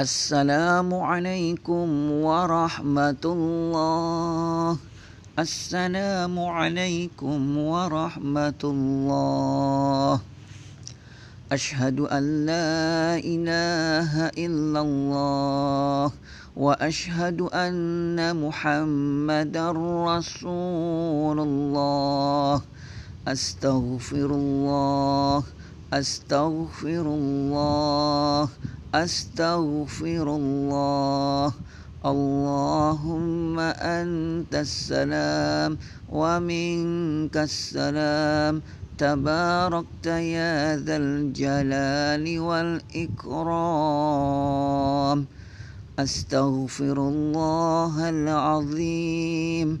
السلام عليكم ورحمة الله. السلام عليكم ورحمة الله. أشهد أن لا إله إلا الله وأشهد أن محمدا رسول الله. أستغفر الله أستغفر الله أستغفر الله. اللهم أنت السلام ومنك السلام. تباركت يا ذا الجلال والإكرام. أستغفر الله العظيم.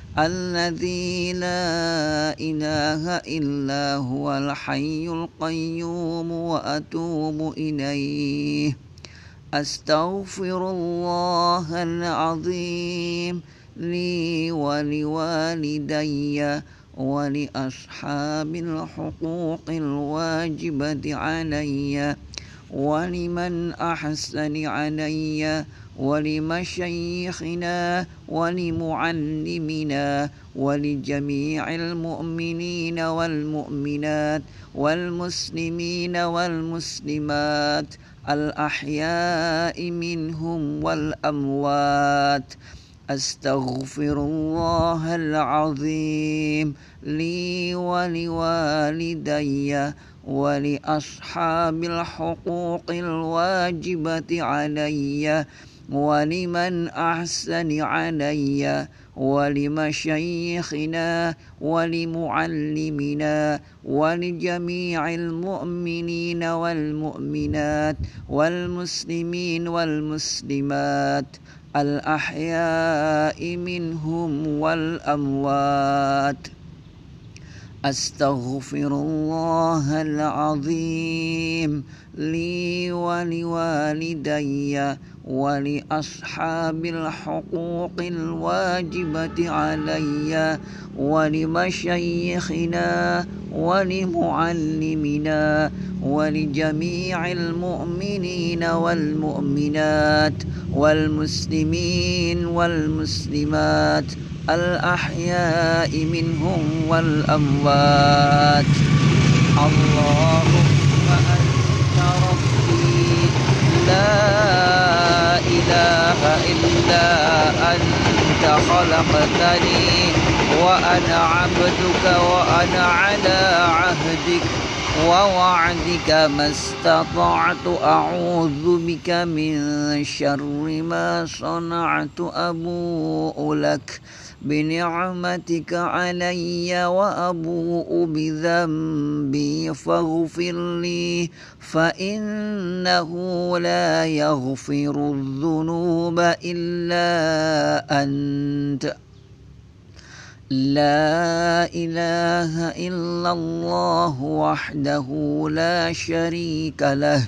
الذي لا إله إلا هو الحي القيوم وأتوب إليه. أستغفر الله العظيم لي ولوالدي ولأصحاب الحقوق الواجبة علي ولمن أحسن علي ولمشايخنا ولمعلمنا ولجميع المؤمنين والمؤمنات والمسلمين والمسلمات الأحياء منهم والأموات. أستغفر الله العظيم لي ولوالدي ولأصحاب الحقوق الواجبة علي ولمن أحسن علي ولمشايخنا ولمعلمنا ولجميع المؤمنين والمؤمنات والمسلمين والمسلمات الأحياء منهم والأموات. أستغفر الله العظيم لي ولوالدي ولأصحاب الحقوق الواجبة علي ولمشايخنا ولمعلمنا ولجميع المؤمنين والمؤمنات والمسلمين والمسلمات الأحياء منهم والأموات. اللهم أنت ربي لا إله إلا أنت خلقتني وأنا عبدك وأنا على عهدك ووعدك ما استطعت. أعوذ بك من شر ما صنعت أبوء لك. بنعمتك علي وأبوء بذنبي فاغفر لي فإنه لا يغفر الذنوب إلا أنت. لا إله إلا الله وحده لا شريك له.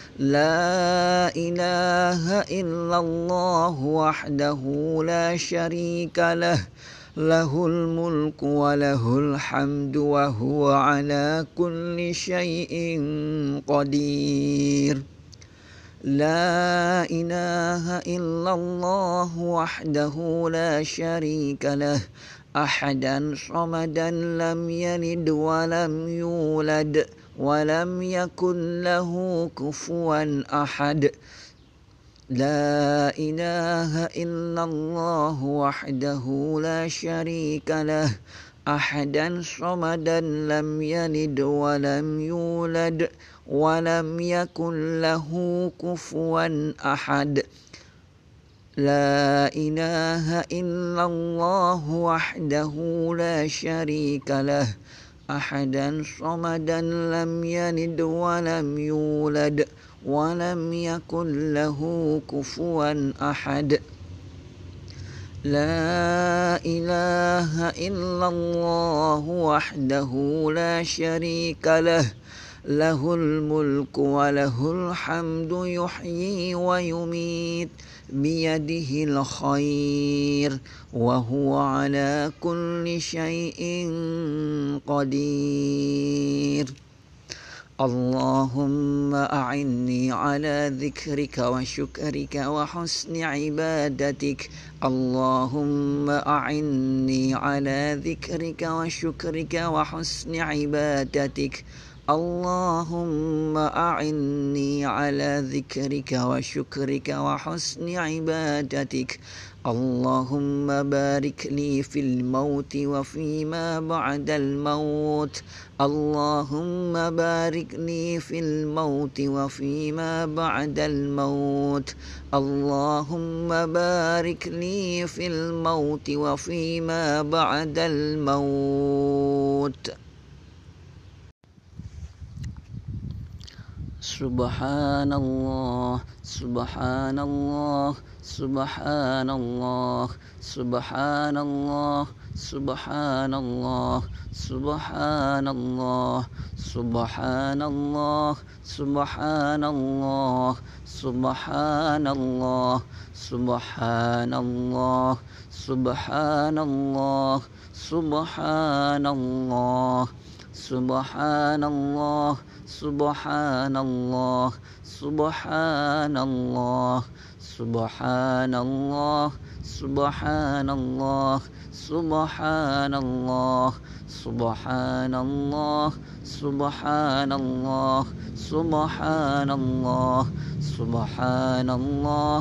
لا إله إلا الله وحده لا شريك له له الملك وله الحمد وهو على كل شيء قدير. لا إله إلا الله وحده لا شريك له أحدا صمدا لم يلد ولم يولد. ولم يكن له كفوا أحد. لا إله إلا الله وحده لا شريك له. أحدا صمدا لم يلد ولم يولد ولم يكن له كفوا أحد. لا إله إلا الله وحده لا شريك له. أحدا صمدا لم يلد ولم يولد ولم يكن له كفوا أحد. لا إله إلا الله وحده لا شريك له له الملك وله الحمد يحيي ويميت بيده الخير. وهو على كل شيء قدير. اللهم أعني على ذكرك وشكرك وحسن عبادتك. اللهم أعني على ذكرك وشكرك وحسن عبادتك. اللهم أعني على ذكرك وشكرك وحسن عبادتك. اللهم بارك لي في الموت وفيما بعد الموت. اللهم بارك لي في الموت وفيما بعد الموت. اللهم بارك لي في الموت وفيما بعد الموت. سبحان الله سبحان الله سبحان الله سبحان الله سبحان الله سبحان الله سبحان الله سبحان الله سبحان الله سبحان الله سبحان الله سبحان الله سبحان الله سبحان الله سبحان الله سبحان الله سبحان الله سبحان الله سبحان الله سبحان الله سبحان الله سبحان الله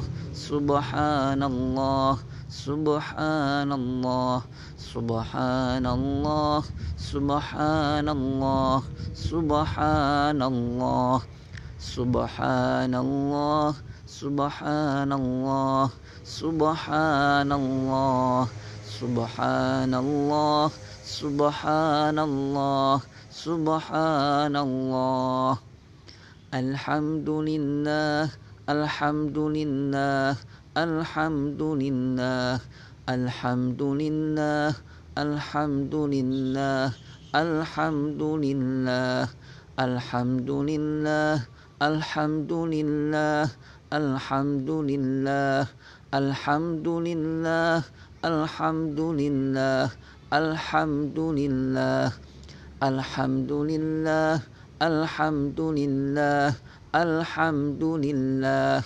سبحان الله سبحان الله سبحان الله سبحان الله سبحان الله سبحان الله سبحان الله سبحان الله سبحان الله سبحان الله سبحان الله الحمد لله الحمد لله الحمد لله الحمد لله الحمد لله الحمد لله الحمد لله الحمد لله الحمد لله الحمد لله الحمد لله الحمد لله الحمد لله الحمد لله الحمد لله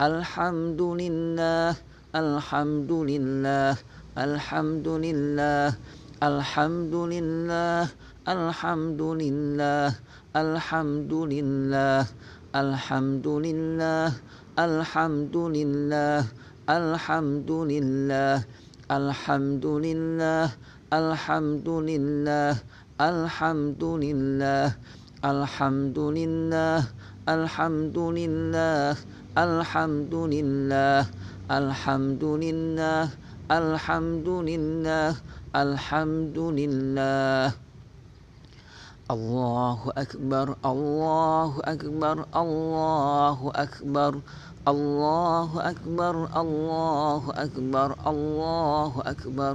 الحمد لله الحمد لله الحمد لله الحمد لله الحمد لله الحمد لله الحمد لله الحمد لله الحمد لله الحمد لله الحمد لله الحمد لله الحمد لله الحمد لله الحمد لله الحمد لله الحمد لله الحمد لله الله أكبر الله أكبر الله أكبر الله أكبر الله أكبر الله أكبر.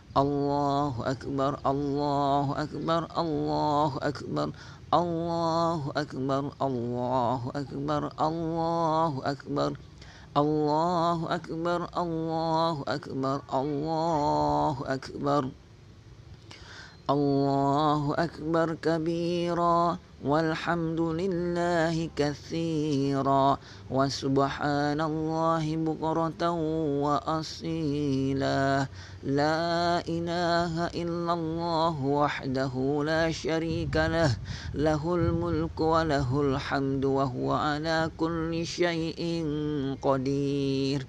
الله أكبر الله أكبر الله أكبر الله أكبر الله أكبر الله أكبر الله أكبر الله أكبر الله أكبر الله أكبر كبيرا والحمد لله كثيرا. وسبحان الله بكرة وأصيلا. لا إله إلا الله وحده لا شريك له. له الملك وله الحمد وهو على كل شيء قدير.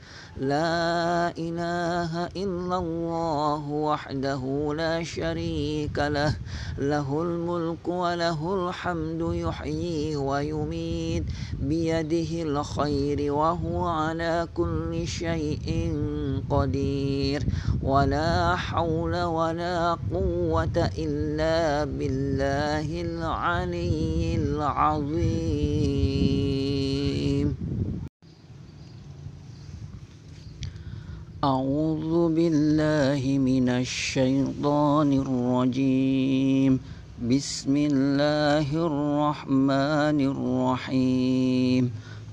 لا إله إلا الله وحده لا شريك له. له الملك وله الحمد يحيي ويميت. بيده الخير وهو على كل شيء قدير. ولا حول ولا قوة إلا بالله العلي العظيم. أعوذ بالله من الشيطان الرجيم. بسم الله الرحمن الرحيم.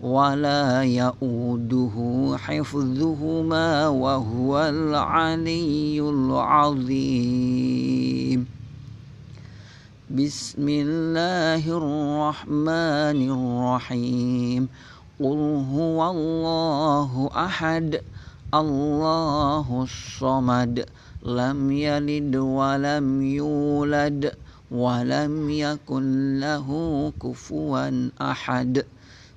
ولا يؤوده حفظهما وهو العلي العظيم. بسم الله الرحمن الرحيم. قل هو الله أحد الله الصمد لم يلد ولم يولد ولم يكن له كفوا أحد.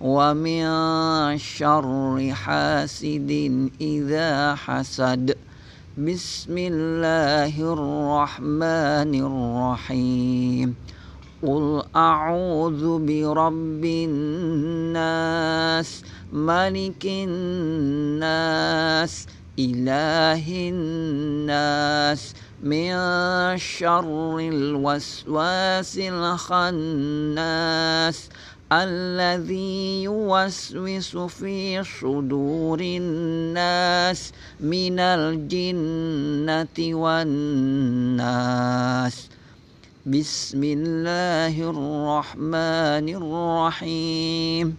ومن شر حاسد إذا حسد. بسم الله الرحمن الرحيم. قل أعوذ برب الناس ملك الناس إله الناس. من شر الوسواس الخناس. الذي يوسوس في صدور الناس من الجنة والناس. بسم الله الرحمن الرحيم.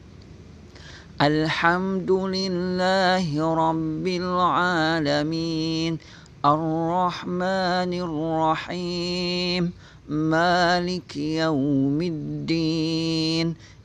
الحمد لله رب العالمين. الرحمن الرحيم. مالك يوم الدين.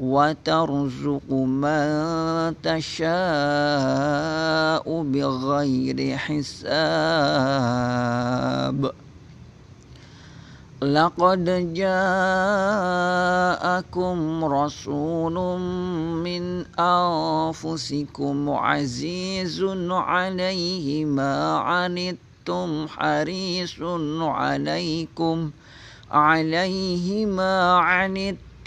وترزق من تشاء بغير حساب. لقد جاءكم رسول من أنفسكم عزيز عليه ما عنتم حريص عليكم عليه ما عنتم.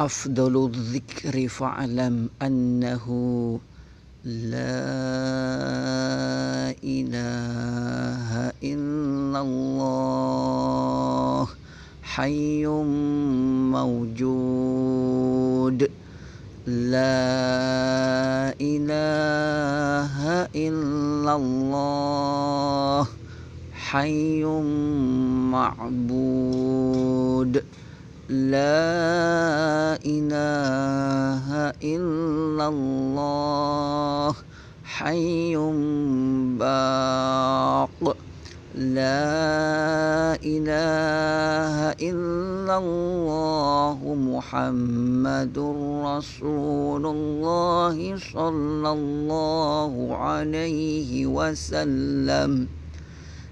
أفضل الذكر فاعلم أنه لا إله إلا الله حي موجود. لا إله إلا الله حي معبود. لا إله إلا الله حي باق. لا إله إلا الله محمد رسول الله صلى الله عليه وسلم.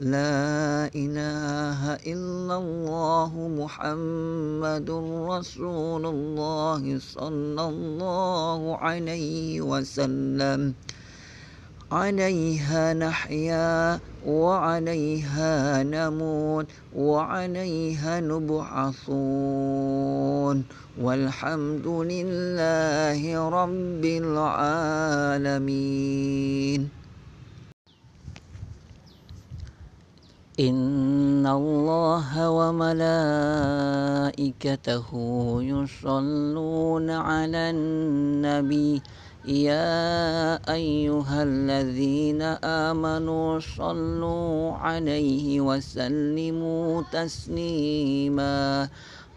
لا إله إلا الله محمد رسول الله صلى الله عليه وسلم. عليها نحيا وعليها نموت وعليها نبعثون. والحمد لله رب العالمين. إن الله وملائكته يصلون على النبي يا أيها الذين آمنوا صلوا عليه وسلموا تسليما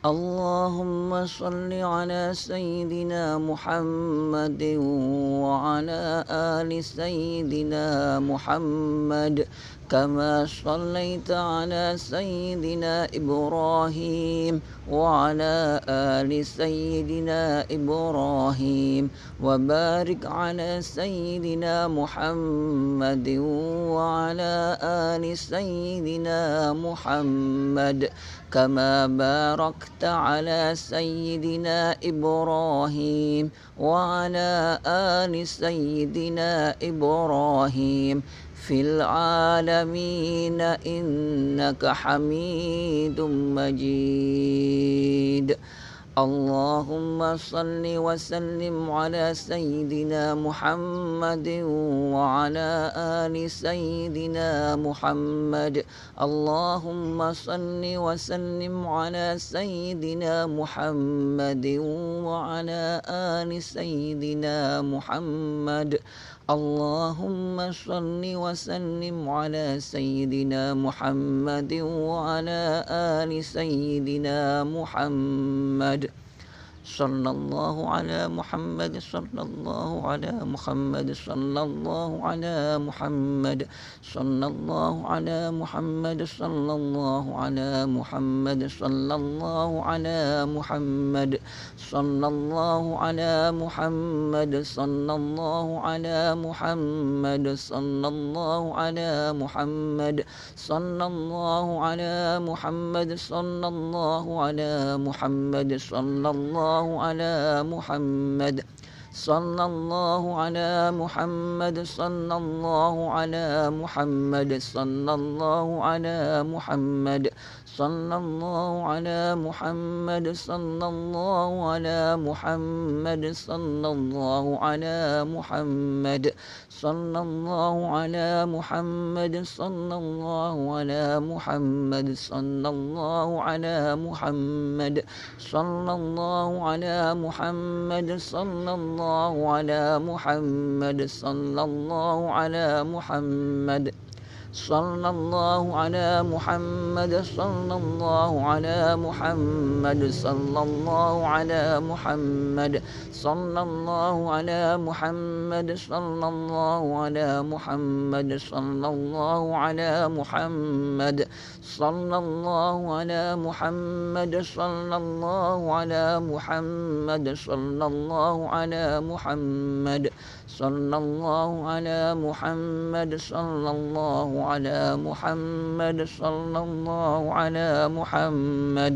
اللهم صل على سيدنا محمد وعلى آل سيدنا محمد كما صليت على سيدنا إبراهيم وعلى آل سيدنا إبراهيم وبارك على سيدنا محمد وعلى آل سيدنا محمد كما باركت على سيدنا إبراهيم وعلى آل سيدنا إبراهيم في العالمين إنك حميد مجيد. اللهم صل وسلم على سيدنا محمد وعلى آل سيدنا محمد. اللهم صل وسلم على سيدنا محمد وعلى آل سيدنا محمد. اللهم صل وسلم على سيدنا محمد وعلى آل سيدنا محمد. صلى الله على محمد صلى الله على محمد صلى الله على محمد صلى الله على محمد صلى الله على محمد صلى الله على محمد صلى الله على محمد صلى الله على محمد صلى الله على محمد صلى الله على محمد صلى الله على محمد صلى الله الله على محمد صلى الله على محمد صلى الله على محمد صلى الله على محمد صلى الله على محمد صلى الله على محمد صلى الله على محمد. صلى الله على محمد صلى الله على محمد صلى الله على محمد صلى الله على محمد صلى الله على محمد صلى الله على محمد. صلى الله على محمد صلى الله على محمد صلى الله على محمد صلى الله على محمد صلى الله على محمد صلى الله على محمد صلى الله على محمد صلى الله على محمد صلى الله على محمد صلى الله على محمد صلى الله على محمد صلى الله على محمد.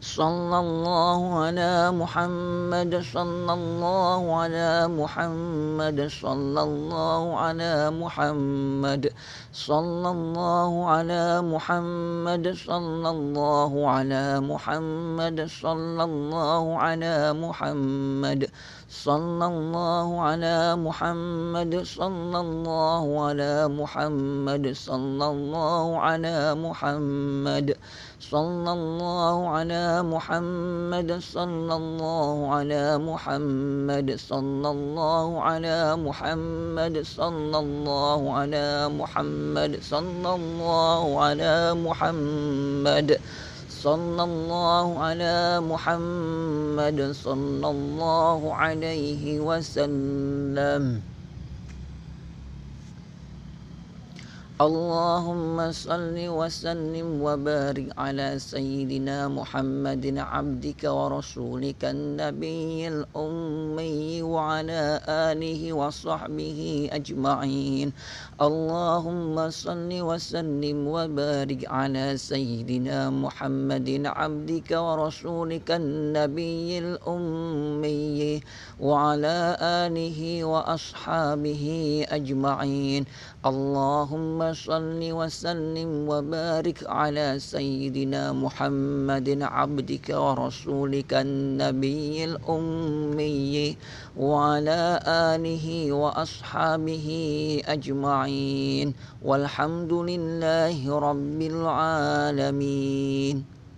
صلى الله على محمد صلى الله على محمد صلى الله على محمد صلى الله على محمد صلى الله على محمد صلى الله على محمد. صلى الله على محمد صلى الله على محمد صلى الله على محمد صلى الله على محمد صلى الله على محمد صلى الله على محمد صلى الله على محمد صلى الله على محمد. صلى الله على محمد صلى الله عليه وسلم. اللهم صل وسلم وبارك على سيدنا محمد عبدك ورسولك النبي الأمي وعلى آله وصحبه أجمعين. اللهم صل وسلم وبارك على سيدنا محمد عبدك ورسولك النبي الأمي وعلى آله وأصحابه أجمعين. اللهم صل وسلم وبارك على سيدنا محمد عبدك ورسولك النبي الأمي وعلى آله وأصحابه أجمعين والحمد لله رب العالمين